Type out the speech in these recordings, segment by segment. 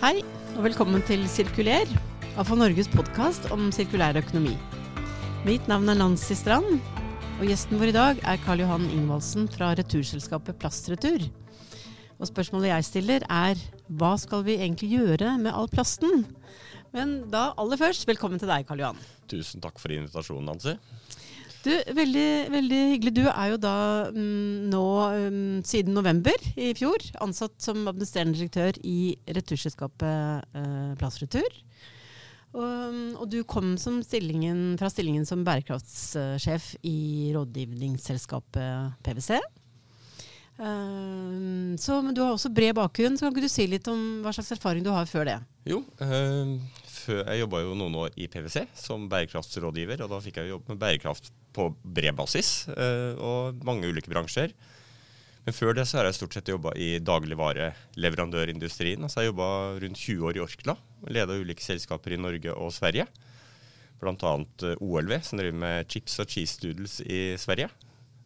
Hei, og velkommen til Sirkuler, AFA Norges podkast om sirkulær økonomi. Mitt navn er Nancy Strand, og gjesten vår i dag er Karl Johan Ingvaldsen fra returselskapet Plastretur. Og spørsmålet jeg stiller er hva skal vi egentlig gjøre med all plasten? Men da aller først, velkommen til deg, Karl Johan. Tusen takk for invitasjonen, Nancy. Du, veldig, veldig hyggelig. Du er jo da mm, nå um, siden november i fjor ansatt som administrerende direktør i returselskapet eh, Plastretur. Og, og, du kom stillingen, fra stillingen som bærekraftssjef i rådgivningsselskapet PwC. Uh, så, men du har også bred bakgrunn, så kan ikke du si litt om hva slags erfaring du har før det? Jo, uh, før, jeg jobba jo noen år i PwC som bærekraftsrådgiver, og da fikk jeg jobbe med bærekraft på bred basis uh, og mange ulike bransjer. Men før det så har jeg stort sett jobba i dagligvareleverandørindustrien. Altså jeg jobba rundt 20 år i Orkla, leda ulike selskaper i Norge og Sverige. Bl.a. OLV, som driver med chips og cheese doodles i Sverige.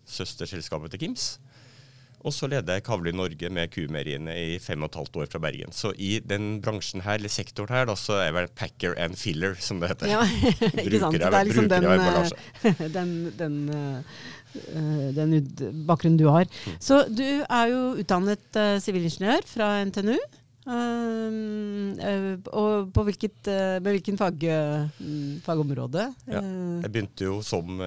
Søsterselskapet til Kims. Og så leder jeg Kavli Norge med kumeieriene i fem og et halvt år fra Bergen. Så i den bransjen her, eller sektoren her, da, så er jeg vel packer and filler, som det heter. Ja, ikke sant. Det er liksom den, eh, den, den, eh, den, bakgrunnen du har. Mm. Så du er jo utdannet eh, sivilingeniør fra NTNU. Uh, og på hvilket, med hvilken fag, fagområde? Ja, jeg begynte jo som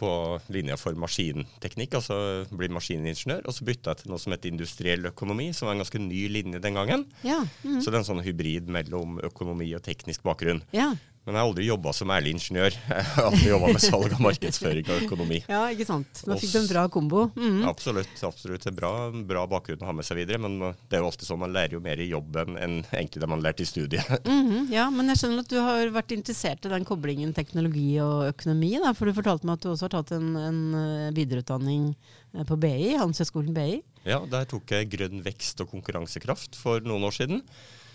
på linja for maskinteknikk, altså bli maskiningeniør. Og så bytta jeg til noe som het industriell økonomi, som var en ganske ny linje den gangen. Ja, mm. Så det er en sånn hybrid mellom økonomi og teknisk bakgrunn. Ja. Men jeg har aldri jobba som ærlig ingeniør. Jeg har aldri jobba med salg og markedsføring og økonomi. Ja, ikke sant. Da fikk du en bra kombo. Mm. Absolutt. absolutt. Bra, bra bakgrunn å ha med seg videre. Men det er jo alltid sånn man lærer jo mer i jobben enn egentlig det man lærte i studiet. Mm -hmm. Ja, men jeg skjønner at du har vært interessert i den koblingen teknologi og økonomi. Da, for du fortalte meg at du også har tatt en, en eh, videreutdanning eh, på BI, Handelshøyskolen BI. Ja, der tok jeg grønn vekst og konkurransekraft for noen år siden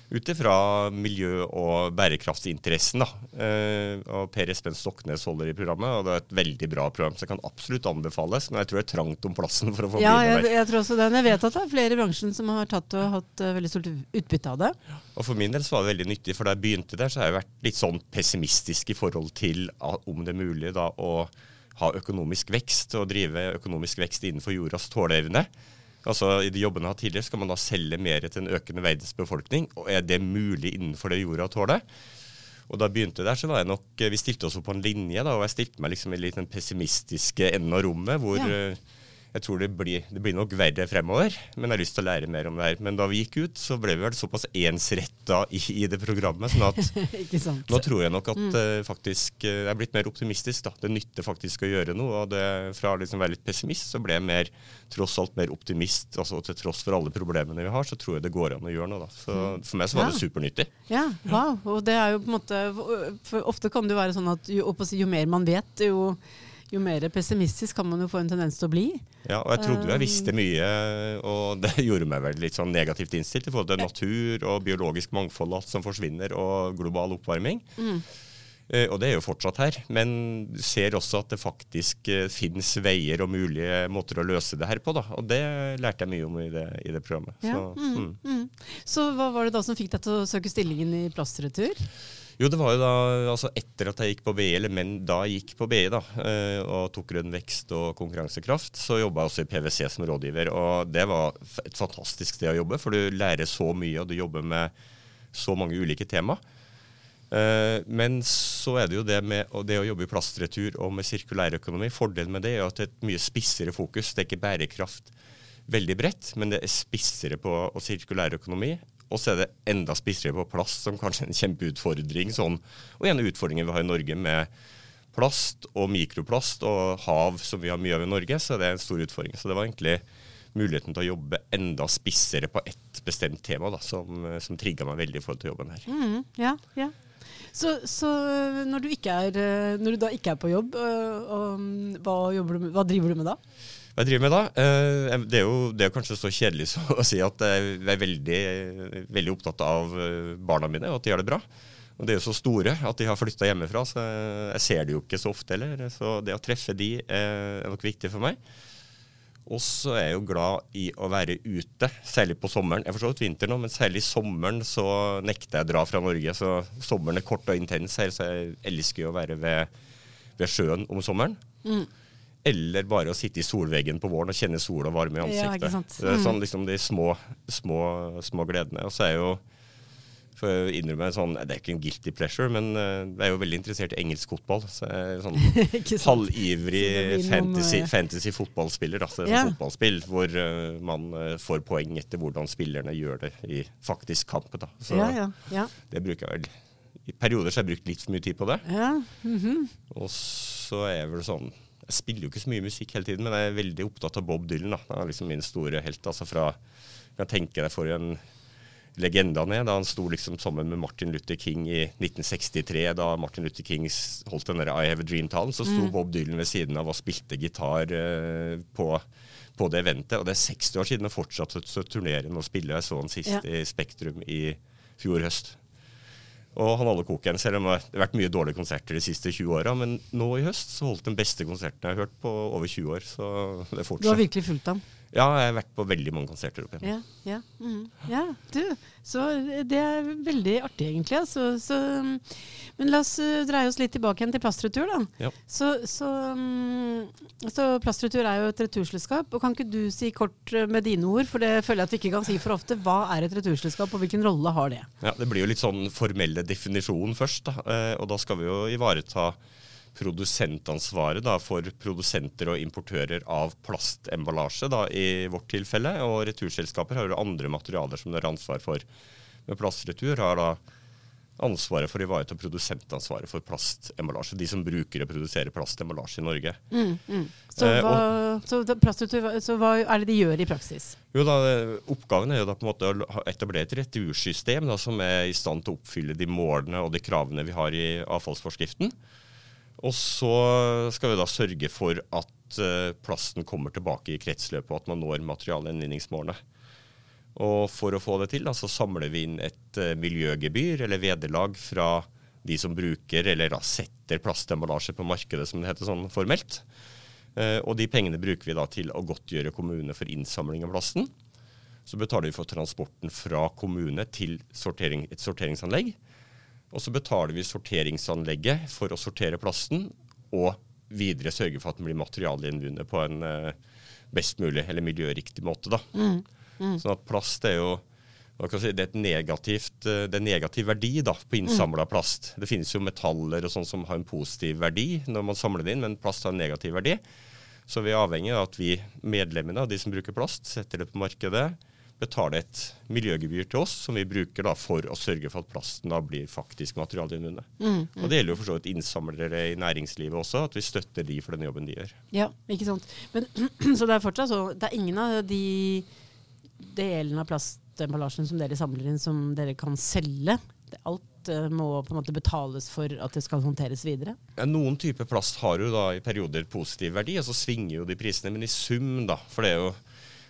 ut ifra miljø- og bærekraftsinteressen. Eh, og Per Espen Stoknes holder i programmet, og det er et veldig bra program. Så det kan absolutt anbefales, men jeg tror det er trangt om plassen for å få ja, med der. Jeg, jeg tror også det. Jeg vet at det er flere i bransjen som har tatt og hatt uh, veldig stort utbytte av det. Og For min del så var det veldig nyttig, for da jeg begynte der, så har jeg vært litt sånn pessimistisk i forhold til om det er mulig da å ha økonomisk vekst og drive økonomisk vekst innenfor jordas tåleevne. Altså I de jobbene jeg har tidligere, skal man da selge mer til en økende verdens befolkning. Og er det mulig innenfor det jorda tåler? Og da begynte det der, så var jeg nok Vi stilte oss opp på en linje, da, og jeg stilte meg liksom i litt den pessimistiske enden av rommet, hvor ja. Eh, jeg tror det blir, det blir, nok verre fremover, men jeg har lyst til å lære mer om det her. Men da vi gikk ut, så ble vi vel såpass ensretta i, i, det programmet. sånn at nå tror jeg nok at mm. uh, faktisk uh, jeg er blitt mer optimistisk. da. Det nytter faktisk å gjøre noe. og det, Fra å liksom være litt pessimist, så ble jeg mer, tross alt mer optimist. altså Til tross for alle problemene vi har, så tror jeg det går an å gjøre noe. da. Så mm. For meg så var ja. det supernyttig. Ja, wow. Og det er jo på en måte, for Ofte kan det jo være sånn at jo, jo mer man vet, jo jo mer pessimistisk kan man jo få en tendens til å bli. Ja, og jeg trodde jeg visste um, mye, og det gjorde meg vel litt sånn negativt innstilt i forhold til natur og biologisk mangfold alt som forsvinner, og global oppvarming. Mm. Uh, og det er jo fortsatt her, men ser også at det faktisk uh, finnes veier og mulige måter å løse det her på. da, Og det lærte jeg mye om i det, i det programmet. Ja. Så, mm, mm. Mm. Så hva var det da som fikk deg til å søke stillingen i Plastretur? Jo, det var jo da altså etter at jeg gikk på BI, eller men da jeg gikk på BI da, eh, og tok grønn vekst og konkurransekraft, så jobba jeg også i PwC som rådgiver. Og det var et fantastisk sted å jobbe, for du lærer så mye, og du jobber med så mange ulike tema. Eh, men så er det jo det med det å jobbe i plastretur og med sirkulærøkonomi. Fordelen med det er at det er et mye spissere fokus. Det er ikke bærekraft veldig bredt, men det er spissere på sirkulærøkonomi og så er det enda spissere på plast, som kanskje er en kjempeutfordring. Sånn. Og en av utfordringene vi har i Norge med plast og mikroplast og hav, som vi har mye av i Norge, så det er en stor utfordring. Så det var egentlig muligheten til å jobbe enda spissere på ett bestemt tema da, som, som trigga meg veldig i forhold til jobben her. Mm, ja, ja. Så, så når, du er, når, du da ikke er på jobb, og, og, hva, du, hva driver du med da? Hva jeg driver med da? Eh, det er jo det er kanskje så kjedelig å si at jeg er veldig, veldig opptatt av eh, barna mine, og at de gjør det bra. Og De er jo så store at de har flytta hjemmefra, så jeg ser det jo ikke så ofte heller. Så det å treffe de er nok viktig for meg. Og så er jeg jo glad i å være ute, særlig på sommeren. Jeg forstår så vinter nå, men særlig sommeren så nekter jeg å dra fra Norge. Så sommeren er kort og intens her, så jeg elsker jo å være ved, ved sjøen om sommeren. Mm. Eller bare å sitte i solveggen på våren og kjenne sol og varme i ansiktet. Ja, sånn mm. liksom de små, små, små gledene. Og så er jeg jo for å innrømme sånn, Det er ikke en guilty pleasure, men uh, jeg er jo veldig interessert i engelsk fotball. Så jeg er sånn halvivrig fantasy, fantasy, fotballspiller. Er ja. sånn fotballspill hvor uh, man får poeng etter hvordan spillerne gjør det i faktisk kamp. Da. Så ja, ja, det bruker jeg vel I perioder så har jeg brukt litt for mye tid på det. Mm -hmm. Og så er jeg vel sånn Jeg spiller jo ikke så mye musikk hele tiden, men jeg er veldig opptatt av Bob Dylan. Da. Han er liksom min store helt. altså fra jeg tenker deg for en legenda ned da han sto liksom sammen med Martin Luther King i 1963. Da Martin Luther King holdt den der I Have a Dream-talen, så sto mm. Bob Dylan ved siden av og spilte gitar uh, på, på, det eventet. Og det er 60 år siden, han fortsatt så turnere og spille. Jeg så han sist ja. i Spektrum i fjor høst. Og han holder koken, selv om det har vært mye dårlige konserter de siste 20 åra. Men nå i høst så holdt den beste konserten jeg har hørt på over 20 år. Så det fortsatt. Du har virkelig fulgt ham? Ja, jeg har vært på veldig mange konserter opp igjen. Ja, ja, mm, ja, du. Så det er veldig artig, egentlig. Altså. Så, men la oss uh, dreie oss litt tilbake igjen til plastretur, da. Ja. Så, så, um, så, plastretur er jo et returselskap. Og kan ikke du si kort uh, med dine ord, for det føler jeg at vi ikke kan si for ofte, hva er et returselskap, og hvilken rolle har det? Ja, Det blir jo litt sånn formelle definisjon først, da. Uh, og da skal vi jo ivareta produsentansvaret da, for produsenter og importører av plastemballasje da, i vårt tilfelle. Og returselskaper har jo andre materialer som de har ansvar for. Men plastretur har da ansvaret for å ivareta produsentansvaret for plastemballasje. De som bruker og produserer plastemballasje i Norge. Mm, mm. Så, eh, hva, så, så, hva, er det de gjør i praksis? Jo da, Oppgaven er jo da på en måte å etablere et retursystem da, som er i stand til å oppfylle de målene og de kravene vi har i avfallsforskriften. Og så skal vi da sørge for at uh, plasten kommer tilbake i kretsløpet, og at man når materialgjenvinningsmålene. Og for å få det til, da, så samler vi inn et uh, miljøgebyr eller vederlag fra de som bruker eller da, setter plastemballasje på markedet, som det heter sånn formelt. Uh, og de pengene bruker vi da til å godtgjøre kommunene for innsamling av plasten. Så betaler vi for transporten fra kommune til sortering, et sorteringsanlegg. Og så betaler vi sorteringsanlegget for å sortere plasten, og videre sørge for at den blir materialgjenvunnet på en uh, best mulig eller miljøriktig måte. Da. Mm. Mm. Sånn at plast er jo si, det er, negativt, uh, det er negativ verdi da, på innsamla mm. plast. Det finnes jo metaller og sånn som har en positiv verdi når man samler det inn, men plast har en negativ verdi. Så vi er avhengig av at vi medlemmene, de som bruker plast, setter det på markedet betale et miljøgebyr til oss, som vi bruker da for å sørge for at plasten da blir faktisk materialgjenvunnet. Mm, mm. Og Det gjelder jo for så vidt innsamlere i næringslivet også, at vi støtter de for den jobben de gjør. Ja, ikke sant. Men, så det er fortsatt så, det er ingen av de delene av plastemballasjen som dere samler inn, som dere kan selge? Alt uh, må på en måte betales for at det skal håndteres videre? Ja, noen typer plast har jo da i perioder positiv verdi, og så svinger jo de prisene. Men i sum, da, for det er jo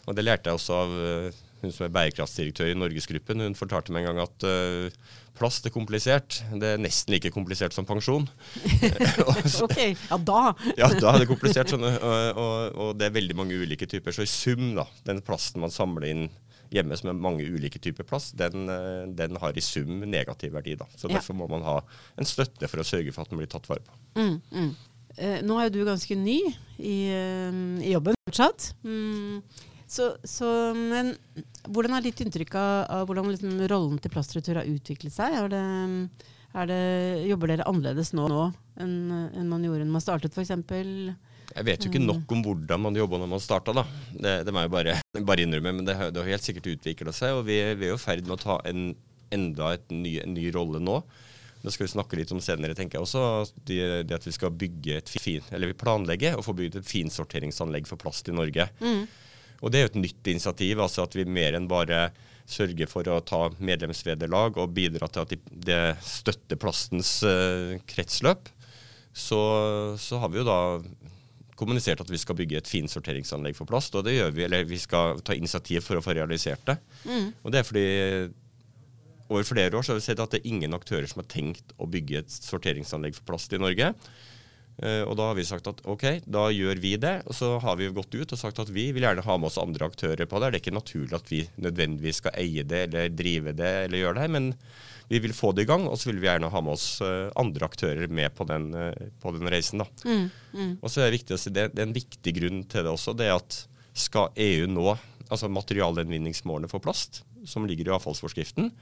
og det lærte jeg også av uh, hun som er bærekraftsdirektør i Norgesgruppen, hun fortalte meg en gang at uh, plast er komplisert. Det er nesten like komplisert som pensjon. ok, ja da. ja, da er det komplisert. Sånn, og, og, og, det er veldig mange ulike typer. Så i sum, da, den plasten man samler inn hjemme som er mange ulike typer plast, den, eh, den har i sum negativ verdi. da. Så Derfor ja. må man ha en støtte for å sørge for at den blir tatt vare på. Mm, mm. Eh, nå er jo du ganske ny i, eh, i jobben fortsatt. Mm. Så, så, men hvordan er ditt inntrykk av, av hvordan liksom, rollen til plastretur har utviklet seg? Er det, er det, jobber dere annerledes nå, nå enn, enn, man gjorde når man startet, f.eks.? Jeg vet jo ikke nok om hvordan man jobba når man starta, da. Det, det, må jeg bare, bare innrømme. Men det, det har helt sikkert utvikla seg, og vi, vi er jo i ferd med å ta en, enda ny, en ny rolle nå. Det skal vi snakke litt om senere, tenker jeg også. Det, det at vi skal bygge et fin, eller vi planlegger å få bygd et finsorteringsanlegg for plast i Norge. Mm. Og det er jo et nytt initiativ, altså at vi mer enn bare sørger for å ta medlemsvederlag og bidra til at det støtter plastens uh, kretsløp. Så, så, har vi jo da kommunisert at vi skal bygge et finsorteringsanlegg for plast. Og det gjør vi, eller vi skal ta initiativ for å få realisert det. Mm. Og det er fordi over flere år så har vi sett at det er ingen aktører som har tenkt å bygge et sorteringsanlegg for plast i Norge. Eh, og da har vi sagt at ok, da gjør vi det. Og så har vi gått ut og sagt at vi vil gjerne ha med oss andre aktører på det. Det er ikke naturlig at vi nødvendigvis skal eie det eller drive det eller gjøre det, men vi vil få det i gang, og så vil vi gjerne ha med oss uh, andre aktører med på den, uh, på den reisen. da. Mm, mm. Og så er det viktig å si, det, det er en viktig grunn til det også, det er at skal EU nå altså materialgjenvinningsmålene for plast, som ligger i avfallsforskriften,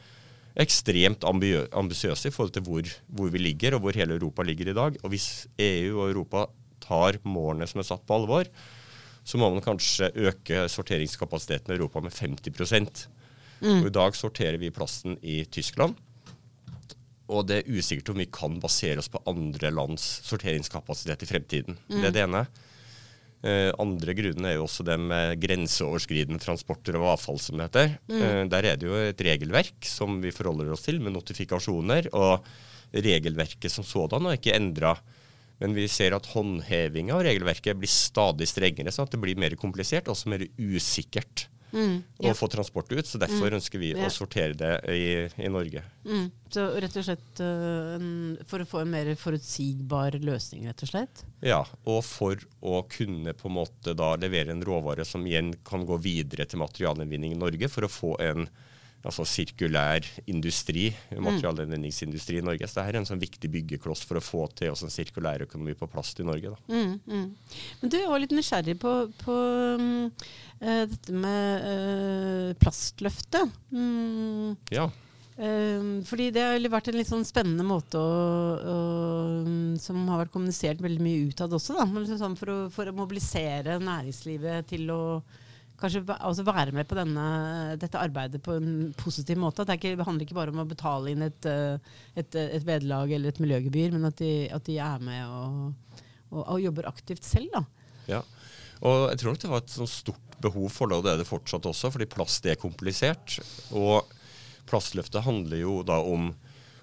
ekstremt ambisiøse i forhold til hvor, hvor, vi ligger, og hvor hele Europa ligger i dag. Og hvis EU og Europa tar målene som er satt på alvor, så må man kanskje øke sorteringskapasiteten i Europa med 50 mm. Og I dag sorterer vi plasten i Tyskland. Og det er usikkert om vi kan basere oss på andre lands sorteringskapasitet i fremtiden. Mm. Det er det ene. Eh, andre grunnen er jo også det med grenseoverskridende transporter av avfall, som det heter. Mm. Eh, der er det jo et regelverk som vi forholder oss til, med notifikasjoner. Og regelverket som sådan er ikke endra. Men vi ser at håndhevinga av regelverket blir stadig strengere, sånn at det blir mer komplisert og også mer usikkert mm, ja. og få transport ut. Så derfor mm, ønsker vi ja. å sortere det i, i Norge. Mm. Så rett og slett uh, en, for å få en mer forutsigbar løsning, rett og slett? Ja, og for å kunne på en måte da levere en råvare som igjen kan gå videre til materialinnvinning i Norge, for å få en altså sirkulær industri, mm. materialgjenvinningsindustri i Norge. Så det er en sånn viktig byggekloss for å få til også en sirkulær økonomi på plast i Norge. Mm, mm. Men du, jeg var litt nysgjerrig på, på um, dette med uh, plastløftet. Mm. Ja. Uh, fordi det har vært en litt sånn spennende måte å, å, som har vært kommunisert veldig mye utad også. Da. Liksom sånn for, å, for, å, mobilisere næringslivet til å kanskje altså være med på denne, dette arbeidet på en positiv måte. At det, handler ikke bare om å betale inn et, eh, et, et vederlag eller et miljøgebyr, men at de, at de er med og, og, og, jobber aktivt selv. da. Ja, og jeg tror nok det var et stort behov for det, og det er det fortsatt også, fordi plast er komplisert. Og plastløftet handler jo da om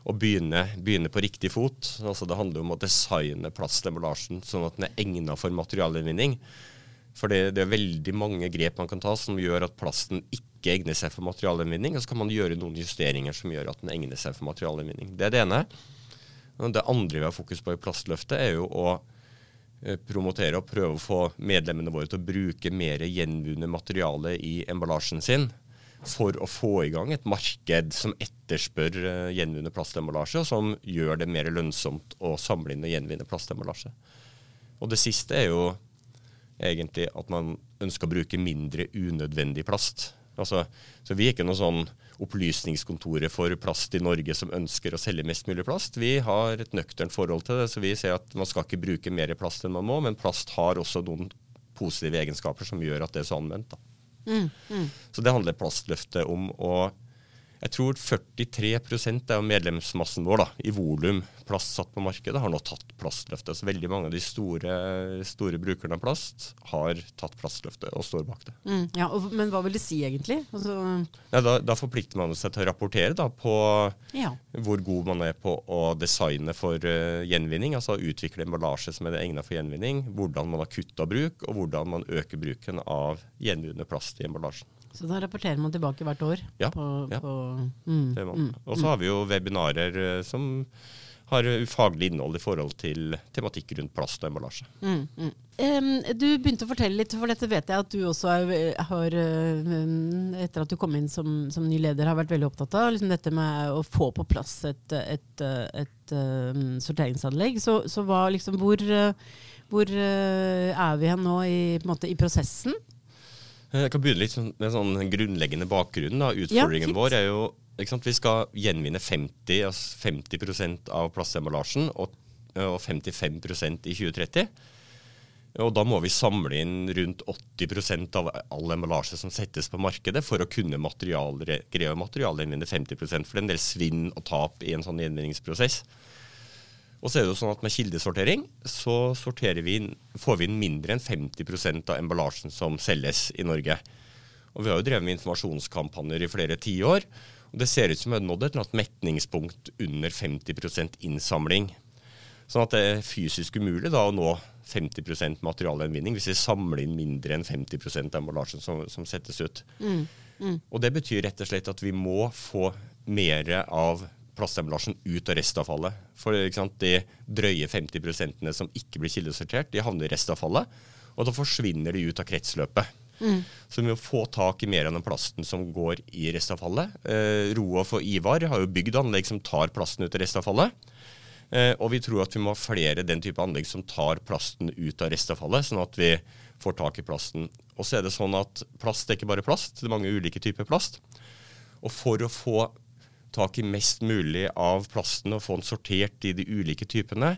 å begynne, begynne, på riktig fot. Altså Det handler om å designe plastemballasjen sånn at den er egnet for materialgjenvinning. For det, det, er veldig mange grep man kan ta som gjør at plasten ikke egner seg for materialgjenvinning. Og så kan man gjøre noen justeringer som gjør at den egner seg for materialgjenvinning. Det er det ene. Det andre vi har fokus på i Plastløftet, er jo å eh, promotere og prøve å få medlemmene våre til å bruke mer gjenvunnet materiale i emballasjen sin. For å få i gang et marked som etterspør uh, gjenvunnet plastemballasje, og som gjør det mer lønnsomt å samle inn og gjenvinne plastemballasje. Og det siste er jo egentlig at man ønsker å bruke mindre unødvendig plast. Altså, så Vi er ikke noe sånn opplysningskontoret for plast i Norge som ønsker å selge mest mulig plast. Vi har et nøkternt forhold til det, så vi ser at man skal ikke bruke mer plast enn man må, men plast har også noen positive egenskaper som gjør at det er så anvendt. Mm, mm. Så det handler Plastløftet om å jeg tror 43% av medlemsmassen vår da, i volum plast satt på markedet, har nå tatt plastløftet. Så veldig mange av de store, store brukerne av plast har tatt plastløftet og står bak det. Mm, ja, og, Men hva vil det si egentlig? Altså... Ja, da, da, forplikter man seg til å rapportere da, på ja. hvor god man er på å designe for uh, gjenvinning. Altså utvikle emballasje som er egnet for gjenvinning. Hvordan man har kutta bruk, og hvordan man øker bruken av gjenvunnet plast i emballasjen. Så da rapporterer man tilbake hvert år? Ja. På, ja. På, mm, mm, og så har vi jo webinarer eh, som har faglig innhold i forhold til tematikk rundt plast og emballasje. Mm, um, du begynte å fortelle litt, for dette vet jeg at du også er, har, um, etter at du kom inn som, som, ny leder, har vært veldig opptatt av. Liksom dette med å få på plass et, et, et, et um, sorteringsanlegg. Så, så hva, liksom, hvor, hvor uh, er vi nå i, måte, i prosessen? Jeg kan begynne litt med en sånn grunnleggende bakgrunn. Da. Utfordringen ja, vår er jo sant, Vi skal gjenvinne 50, altså 50% av plastemballasjen og, og 55% i 2030. Og da må vi samle inn rundt 80% av all emballasje som settes på markedet, for å kunne greie å materialgjenvinne 50 For det er en del svinn og tap i en sånn gjenvinningsprosess. Og så er det jo sånn at Med kildesortering så vi inn, får vi inn mindre enn 50% av emballasjen som selges i Norge. Og Vi har jo drevet med informasjonskampanjer i flere tiår. Og det ser ut som vi har nådd et eller annet metningspunkt under 50% innsamling. Sånn at det er fysisk umulig da å nå 50% materialgjenvinning hvis vi samler inn mindre enn 50 av emballasjen som, som settes ut. Mm, mm. Og Det betyr rett og slett at vi må få mer av plastemballasjen ut av restavfallet. For sant, de drøye 50% som ikke blir kildesortert, de havner i restavfallet. Og da forsvinner de ut av kretsløpet. Mm. Så vi må få tak i mer av den plasten som går i restavfallet. Eh, Roaf og Ivar har jo bygd anlegg som tar plasten ut av restavfallet. Eh, og vi tror at vi må ha flere den type anlegg som tar plasten ut av restavfallet, sånn at vi får tak i plasten. Og så er det sånn at plast er ikke bare plast, det er mange ulike typer plast. Og for å få tak i mest mulig av plasten og få den sortert i de ulike typene,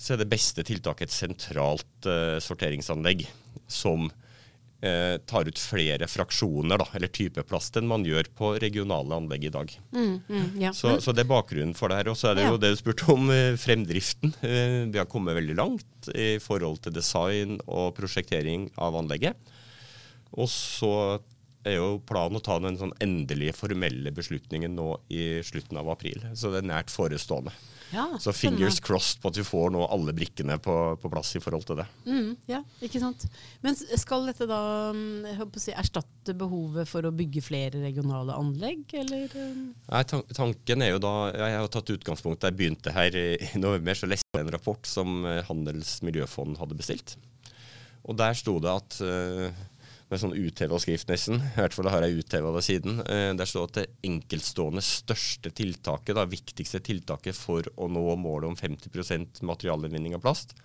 så er det beste tiltaket et sentralt uh, sorteringsanlegg som uh, tar ut flere fraksjoner, da, eller type plast, enn man gjør på regionale anlegg i dag. Mm, mm, ja. så, så, det er bakgrunnen for det her. Og så er det ja. jo det du spurte om, uh, fremdriften. vi har kommet veldig langt i forhold til design og prosjektering av anlegget. Og så er jo planen å ta den sånn endelige formelle beslutningen nå i slutten av april. Så det er nært forestående. Ja, så fingers spennende. crossed på at vi får nå alle brikkene på, på plass i forhold til det. Mm, ja, ikke sant. Men skal dette da si, erstatte behovet for å bygge flere regionale anlegg, eller? Nei, tanken er jo da Jeg har tatt utgangspunkt da jeg begynte her i november, så leste jeg en rapport som eh, Handels miljøfond hadde bestilt. Og der sto det at uh, med sånn utheva skrift, nesten. I hvert fall har jeg utheva det siden. Eh, der står at det enkeltstående største tiltaket, da, viktigste tiltaket for å nå målet om 50% materialgjenvinning av plast,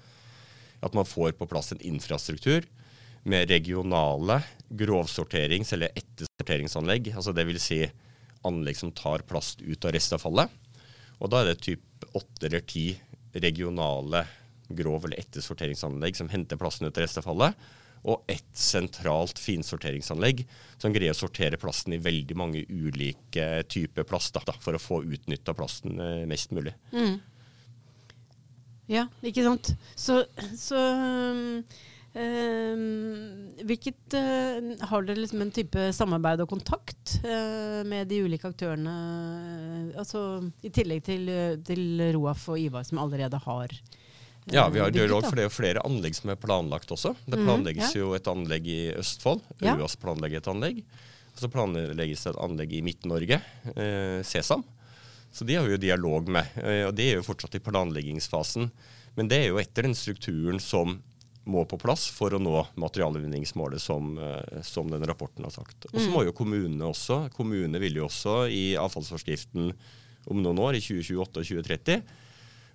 at man får på plass en infrastruktur med regionale grovsorterings- eller ettersorteringsanlegg. altså Dvs. Si anlegg som tar plast ut av restavfallet. Og da er det typ åtte eller ti regionale grov- eller ettersorteringsanlegg som henter plasten ut av restavfallet og ett sentralt finsorteringsanlegg som greier å sortere plasten i veldig mange ulike typer plast, da, for å få utnytta plasten eh, mest mulig. Mm. Ja, ikke sant. Så, så Um, hvilket, uh, har dere liksom en type samarbeid og kontakt uh, med de ulike aktørene? Uh, altså, I tillegg til, til Roaf og Ivar, som allerede har ja, vi har dialog, for det er jo flere anlegg som er planlagt også. Det mhm, planlegges mm, ja. jo et anlegg i Østfold. UAS planlegger et anlegg. Og så planlegges det et anlegg i Midt-Norge, eh, Sesam. Så de har vi jo dialog med. Eh, og det er jo fortsatt i planleggingsfasen. Men det er jo etter den strukturen som må på plass for å nå materialvinningsmålet som, eh, som den rapporten har sagt. Og så må mhm. jo kommunene også. Kommunene vil jo også i avfallsforskriften om noen år, i 2028 og 2030,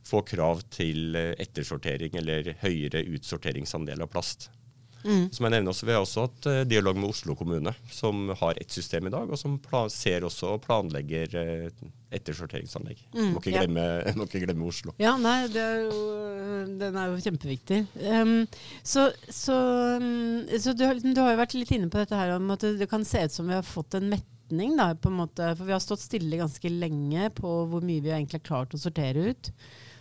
få krav til eh, ettersortering eller høyere utsorteringsandel av plast. Mm. Som jeg nevner også, Vi har også hatt uh, dialog med Oslo kommune, som har ett system i dag, og som ser også og planlegger uh, ettersorteringsanlegg. Mm, må, ikke glemme, ja. må ikke glemme Oslo. Ja, nei, er jo, den er jo kjempeviktig. Um, så, så, um, så du, du, har jo vært litt inne på dette her om at det kan se ut som vi har fått en metning, da, på en måte, for vi har stått stille ganske lenge på hvor mye vi egentlig har klart å sortere ut.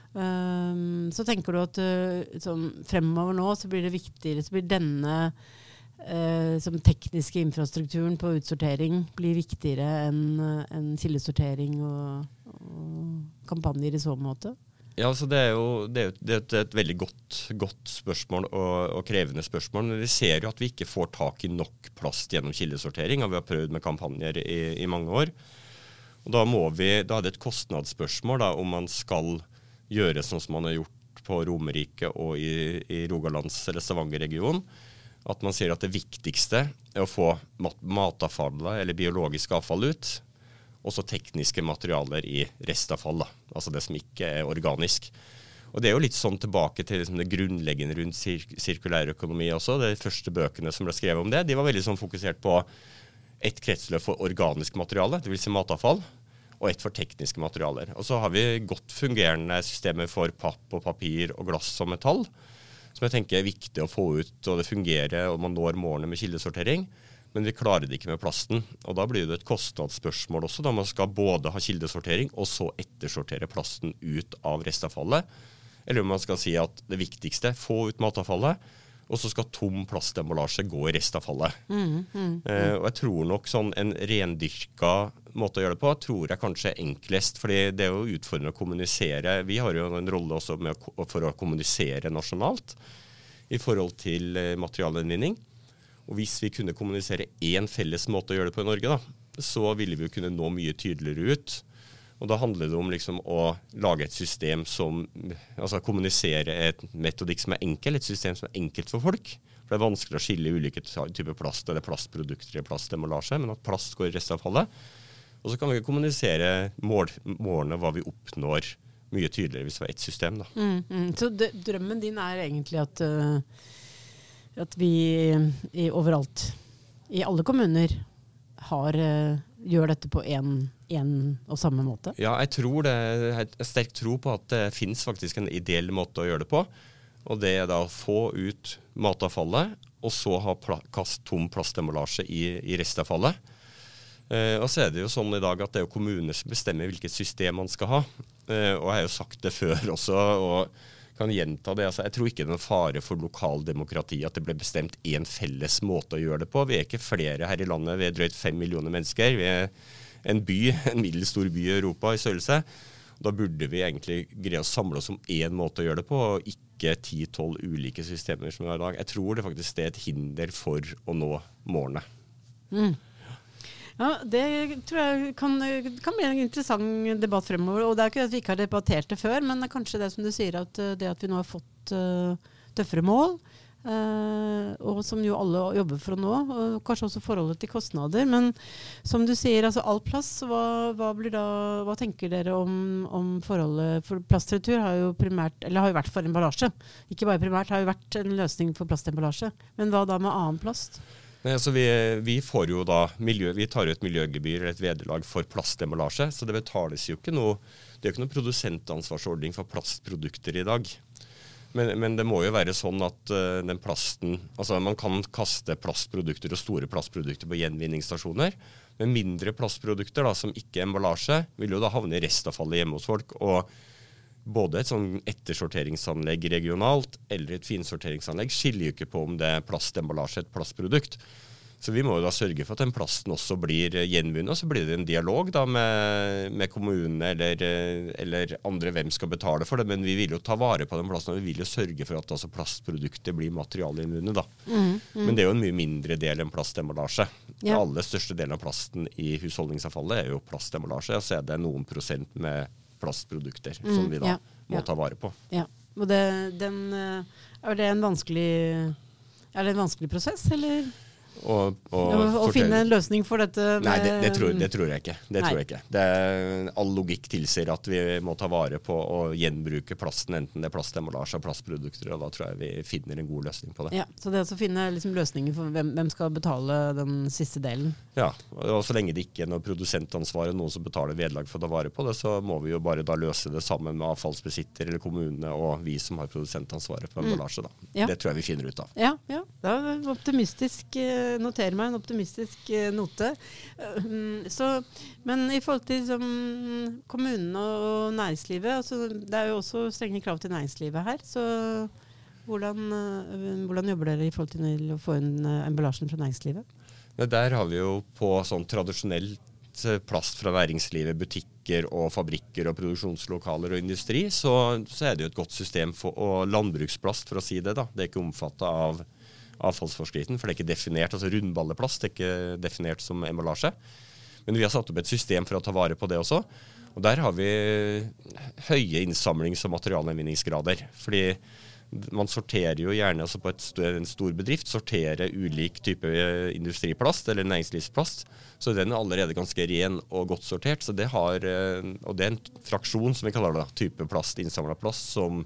Um, så tenker du at uh, som fremover nå så blir det viktigere, så blir denne uh, som tekniske infrastrukturen på utsortering blir viktigere enn uh, en kildesortering og, og, kampanjer i så måte? Ja, altså det er jo det er, det er et, veldig godt, godt spørsmål og, og, krevende spørsmål. Men vi ser jo at vi ikke får tak i nok plast gjennom kildesortering. og Vi har prøvd med kampanjer i, i mange år. Og Da, vi, da er det et kostnadsspørsmål da, om man skal gjøre sånn som man har gjort på Romerike og i, i Rogalands- eller Stavanger-regionen. At man sier at det viktigste er å få mat matavfallet eller biologisk avfall ut. Og så tekniske materialer i restavfall, altså det som ikke er organisk. Og Det er jo litt sånn tilbake til liksom det grunnleggende rundt sir sirkulær økonomi også. De første bøkene som ble skrevet om det, de var veldig sånn fokusert på et kretsløp for organisk materiale, dvs. Si matavfall og ett for tekniske materialer. Og så har vi godt fungerende systemer for papp og papir og glass og metall, som jeg tenker er viktig å få ut, og det fungerer, og man når målene med kildesortering. Men vi klarer det ikke med plasten. Og da blir det et kostnadsspørsmål også, da man skal både ha kildesortering og så ettersortere plasten ut av restavfallet. Eller om man skal si at det viktigste, få ut matavfallet, og så skal tom plastemballasje gå i restavfallet. Mm, mm. Eh, og jeg tror nok sånn en rendyrka måte å gjøre det på tror jeg kanskje er enklest. fordi det er jo utfordrende å kommunisere. Vi har jo en rolle også å, for å kommunisere nasjonalt i forhold til eh, materialgjenvinning. Og hvis vi kunne kommunisere én felles måte å gjøre det på i Norge, da, så ville vi jo kunne nå mye tydeligere ut Og da handler det om liksom å lage et system som Altså kommunisere et metodikk som er enkel, et system som er enkelt for folk. For det er vanskelig å skille ulike typer plast eller plastprodukter i plastemballasje, men at plast går i restavfallet. Og så kan vi kommunisere mål, målene, hva vi oppnår, mye tydeligere hvis det var ett system. Mm, mm. Så drømmen din er egentlig at, uh, at vi i, overalt, i alle kommuner, har, uh, gjør dette på én og samme måte? Ja, jeg tror det, jeg har sterk tro på at det finnes faktisk en ideell måte å gjøre det på. Og det er da å få ut matavfallet, og så ha pla kast tom plastemballasje i, i restavfallet. Eh, og så er det jo sånn i dag at det er jo kommuner som bestemmer hvilket system man skal ha. Eh, og jeg har jo sagt det før også, og kan gjenta det. Altså, jeg tror ikke det er noen fare for lokaldemokrati at det ble bestemt én felles måte å gjøre det på. Vi er ikke flere her i landet, vi er drøyt fem millioner mennesker. Vi er en by, en middels stor by i Europa i størrelse. Da burde vi egentlig greie å samle oss om én måte å gjøre det på, og ikke ti-tolv ulike systemer som vi har i dag. Jeg tror det faktisk det er et hinder for å nå målene. Mm. Ja, Det tror jeg kan, kan, bli en interessant debatt fremover. og Det er ikke at vi ikke har debattert det før, men det er kanskje det som du sier, at eh, det at vi nå har fått uh, tøffere mål, Uh, og som jo alle jobber for å nå. Og kanskje også forholdet til kostnader. Men som du sier, altså all plass, hva, hva, da, hva tenker dere om, om, forholdet For plastretur har jo primært, eller har jo vært for emballasje. Ikke bare primært, har jo vært en løsning for plastemballasje. Men hva da med annen plast? Nei, altså vi, vi, får jo da miljø, vi tar jo et miljøgebyr eller et vederlag for plastemballasje. Så det betales jo ikke noe Det er jo ikke noen produsentansvarsordning for plastprodukter i dag. Men, men, det må jo være sånn at uh, den plasten Altså man kan kaste plastprodukter og store plastprodukter på gjenvinningsstasjoner. Men mindre plastprodukter da, som ikke emballasje, vil jo da havne i restavfallet hjemme hos folk. Og både et sånn ettersorteringsanlegg regionalt eller et finsorteringsanlegg skiller jo ikke på om det er plastemballasje, et plastprodukt. Så vi må jo da sørge for at den plasten også blir gjenvunnet. Og så blir det en dialog da med, med kommunene eller, eller, andre hvem skal betale for det. Men vi vil jo ta vare på den plasten, og vi vil jo sørge for at altså, plastprodukter blir materialgjenvunnet. da. Mm, mm. Men det er jo en mye mindre del enn plastemballasje. Ja. Den aller største delen av plasten i husholdningsavfallet er jo plastemballasje. Og så er det noen prosent med plastprodukter mm, som vi da ja, må ja. ta vare på. Ja, og det, den, eh, Er det en vanskelig, er det en vanskelig prosess, eller? Og, og, ja, finne en løsning for dette? Nei, det, det, tror, det, tror, jeg ikke. Det tror jeg ikke. Det, all logikk tilsier at vi må ta vare på å gjenbruke plasten, enten det er plastemballasje og plastprodukter. og Da tror jeg vi finner en god løsning på det. Ja, Så det å finne liksom løsninger for hvem, hvem, skal betale den siste delen? Ja, og så lenge det ikke er noe produsentansvar noen som betaler vederlag for å ta vare på det, så må vi jo bare da løse det sammen med avfallsbesitter eller kommunene og vi som har produsentansvaret for mm. emballasje. Da. Ja. Det tror jeg vi finner ut av. Ja, ja. det er optimistisk. Eh, notere meg en optimistisk eh, note. Eh, så, men i forhold til liksom, kommunene og næringslivet altså, Det er jo også strenge krav til næringslivet her. så hvordan, eh, hvordan jobber dere i forhold til å få inn emballasjen fra næringslivet? Der har vi jo på sånn tradisjonelt plast fra næringslivet, butikker og fabrikker og produksjonslokaler og industri, så, så er det jo et godt system for og landbruksplast, for å si det. da. Det er ikke omfatta av avfallsforskriften, for det er ikke definert, altså rundballeplast er ikke definert som emballasje. Men vi har satt opp et system for å ta vare på det også. Og der har vi høye innsamlings- og materialgjenvinningsgrader. Fordi man sorterer jo gjerne altså på stør, en stor bedrift sorterer ulik type eh, industriplast eller næringslivsplast. Så den er allerede ganske ren og godt sortert. Så det har, eh, og det er en fraksjon, som vi kaller det, type plast, innsamla plast, som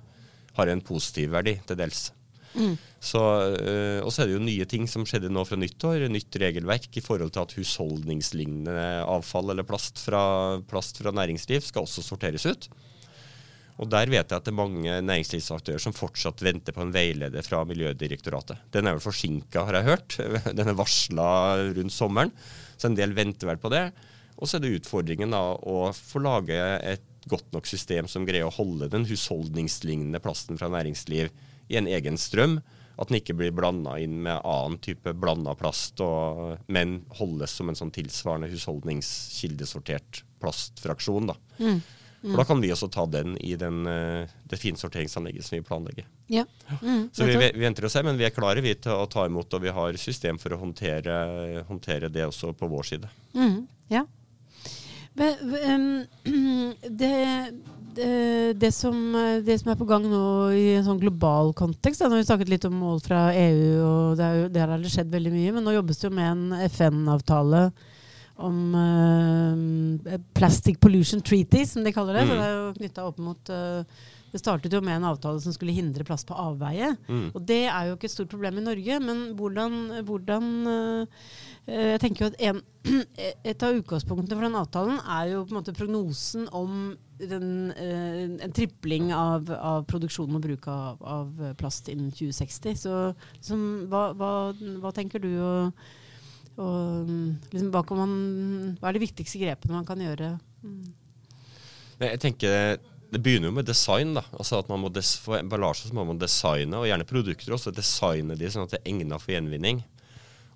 har en positiv verdi til dels. Mm. Så, øh, og så er det jo nye ting som skjedde nå fra nyttår. Nytt regelverk i forhold til at husholdningslignende avfall eller plast fra, plast fra næringsliv skal også sorteres ut. Og Der vet jeg at det er mange næringslivsaktører som fortsatt venter på en veileder fra Miljødirektoratet. Den er vel forsinka, har jeg hørt. Den er varsla rundt sommeren, så en del venter vel på det. Og så er det utfordringen da å få lage et godt nok system som greier å holde den husholdningslignende plasten fra næringsliv i en egen strøm. At den ikke blir blanda inn med annen type blanda plast, og, men holdes som en sånn tilsvarende husholdningskildesortert plastfraksjon. Da. Mm. Mm. For da kan vi også ta den i den, eh, det finsorteringsanlegget som vi planlegger. Ja. Mm, så vi, vi, venter og ser, men vi er klare vi til å ta imot, og vi har system for å håndtere, håndtere det også på vår side. Det, det, det, som, det, som, er på gang nå i en sånn global kontekst da, har vi snakket litt om mål fra EU, og det er der har det skjedd veldig mye. Men nå jobbes det jo med en FN-avtale om uh, Plastic Pollution Treaty, som de kaller det. Mm. Så det er jo knytta opp mot uh, det startet jo med en avtale som skulle hindre plast på avveie. Mm. Og det er jo ikke et stort problem i Norge, men hvordan, hvordan uh, Jeg tenker jo at en, Et av utgangspunktene for den avtalen er jo på en måte prognosen om den, uh, en tripling av, av, produksjonen og bruk av, av, plast innen 2060. Så liksom, hva, hva, hva, tenker du og, og liksom, hva, man, hva, er de viktigste grepene man kan gjøre? Mm. Jeg tenker det begynner jo med design. da, altså at man må For emballasje så må man designe, og gjerne produkter også, designe de sånn at det er egnet for gjenvinning.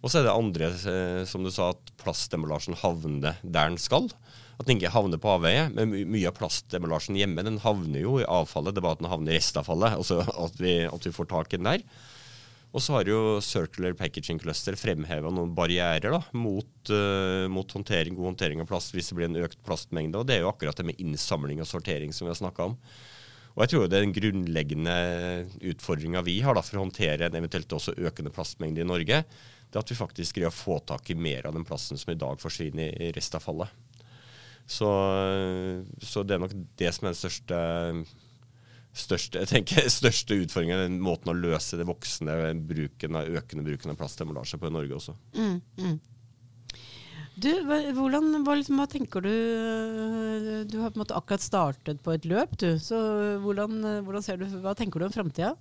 Og så er det andre, eh, som du sa, at plastemballasjen havner der den skal. At den ikke havner på avveie. Men mye av plastemballasjen hjemme den havner jo i avfallet. Det er bare at den havner i restavfallet. Altså at vi, at vi får tak i den der. Og så har jo Circular Packaging Cluster fremheva noen barrierer da, mot, uh, mot håndtering, god håndtering av plast hvis det blir en økt plastmengde. Og det er jo akkurat det med innsamling og sortering som vi har snakka om. Og jeg tror det er den grunnleggende utfordringa vi har da, for å håndtere en eventuelt også økende plastmengde i Norge, det er at vi faktisk greier å få tak i mer av den plasten som i dag forsvinner i restavfallet. Så, så det er nok det som er den største største, jeg tenker, største utfordringen den måten å løse det voksende bruken av, økende bruken av plastemballasje på i Norge også. Mm, mm. Du, hvordan, hva, liksom, hva, tenker du Du har på en måte akkurat startet på et løp, du. Så hvordan, hvordan ser du, hva tenker du om framtida?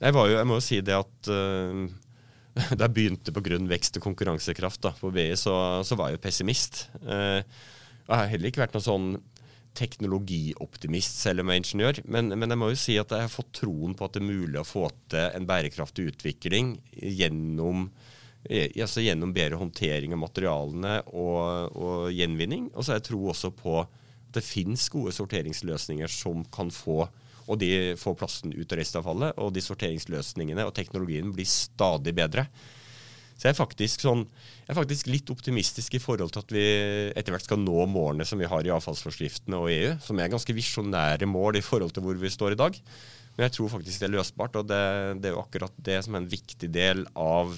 Jeg, jeg må jo si det at uh, da jeg begynte på grunn vekst og konkurransekraft da, på BI, så, så, var jeg jo pessimist. Uh, jeg har heller ikke vært noen sånn teknologioptimist, selv om jeg er ingeniør. Men, men, jeg må jo si at jeg har fått troen på at det er mulig å få til en bærekraftig utvikling gjennom, altså gjennom bedre håndtering av materialene og, og gjenvinning. Og så har jeg tro også på at det finnes gode sorteringsløsninger som kan få og de får plasten ut av restavfallet, og de sorteringsløsningene og teknologien blir stadig bedre. Så jeg er, sånn, jeg er faktisk litt optimistisk i forhold til at vi etter hvert skal nå målene som vi har i avfallsforskriftene og EU, som er ganske visjonære mål i forhold til hvor vi står i dag. Men jeg tror faktisk det er løsbart, og det, det er jo akkurat det som er en viktig del av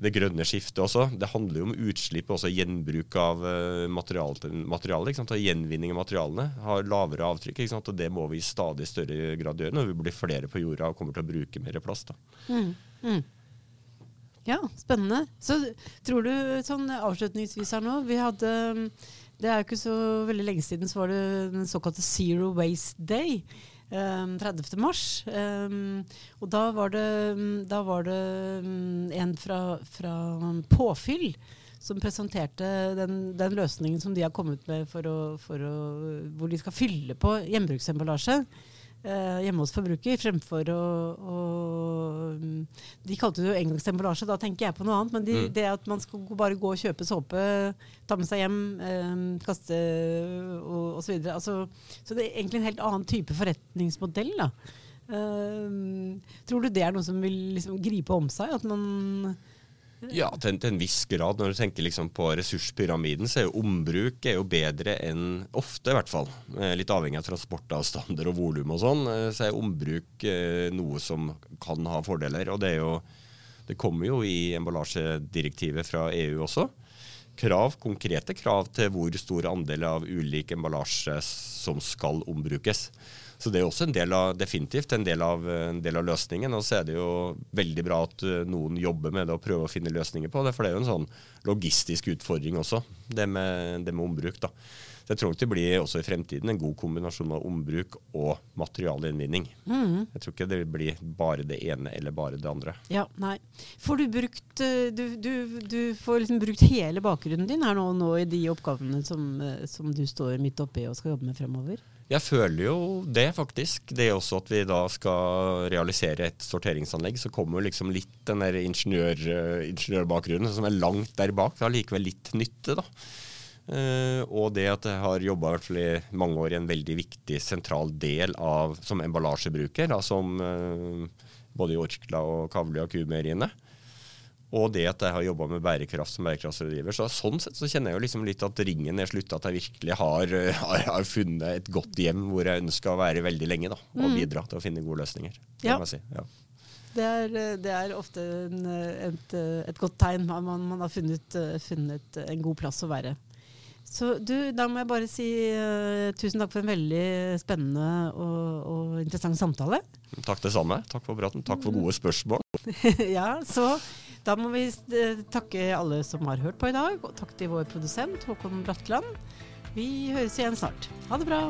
det grønne skiftet også. Det handler jo om utslipp og også gjenbruk av uh, materiale, materiale og Gjenvinning av materialene har lavere avtrykk. og Det må vi i stadig større grad gjøre når vi blir flere på jorda og kommer til å bruke mer plast. Mm. Mm. Ja, spennende. Så tror du sånn avslutningsvis her nå Vi hadde Det er jo ikke så veldig lenge siden så var det den såkalte Zero Waste Day. Um, 30. mars. Um, og da var det, da var det um, en fra, fra, Påfyll som presenterte den, den, løsningen som de har kommet med for å, for å, hvor de skal fylle på gjenbruksemballasje hjemme hos forbruker, fremfor å, å, De kalte det jo engangsemballasje, da tenker jeg på noe annet. Men de, mm. det at man skal bare gå og kjøpe såpe, ta med seg hjem, eh, kaste og osv. Så, altså, så det er egentlig en helt annen type forretningsmodell. da. Uh, tror du det er noe som vil liksom gripe om seg? At man ja, til, til, en viss grad. Når du tenker liksom på ressurspyramiden, så er jo ombruk er jo bedre enn ofte, i hvert fall. Eh, litt avhengig av transportavstander og volum og sånn, eh, så er ombruk eh, noe som kan ha fordeler. Og det, jo, det kommer jo i emballasjedirektivet fra EU også. Krav, konkrete krav til hvor stor andel av ulik emballasje som skal ombrukes. Så det er også en del av, definitivt en del av, en del av løsningen. Og så er det jo veldig bra at eh, noen jobber med det og prøver å finne løsninger på det. For det er jo en sånn logistisk utfordring også, det med, det med ombruk. da. Så jeg tror det blir også i fremtiden en god kombinasjon av ombruk og materialinnvinning. Mm. Jeg tror ikke det blir bare det ene eller bare det andre. Ja, nei. Får du brukt eh, du, du, du får liksom brukt hele bakgrunnen din her nå, nå i de oppgavene som, eh, som du står midt oppi og skal jobbe med fremover? Jeg føler jo det, faktisk. Det er også at vi da skal realisere et sorteringsanlegg, så kommer liksom litt den der ingeniør, uh, ingeniørbakgrunnen som er langt der bak. Det har likevel litt nytte, da. Uh, og det at jeg har jobba i mange år i en veldig viktig sentral del av som emballasjebruker, da, som uh, både i Orkla og Kavli og Kumeieriene. Og det at jeg har jobba med bærekraft som bærekraftsrådgiver. Så sånn sett så kjenner jeg jo liksom litt at ringen er slutta, at jeg virkelig har, har, har, funnet et godt hjem hvor jeg ønsker å være veldig lenge. da, Og mm. bidra til å finne gode løsninger. Ja. Si. ja. Det, er, det er, ofte en, et, et, godt tegn. Man, man har funnet, funnet, en god plass å være. Så du, da må jeg bare si uh, tusen takk for en veldig spennende og, og interessant samtale. Takk det samme. Takk for praten. Takk for gode spørsmål. ja, så da må vi eh, takke alle som har hørt på i dag, og takk til vår produsent Håkon Bratland. Vi høres igjen snart. Ha det bra.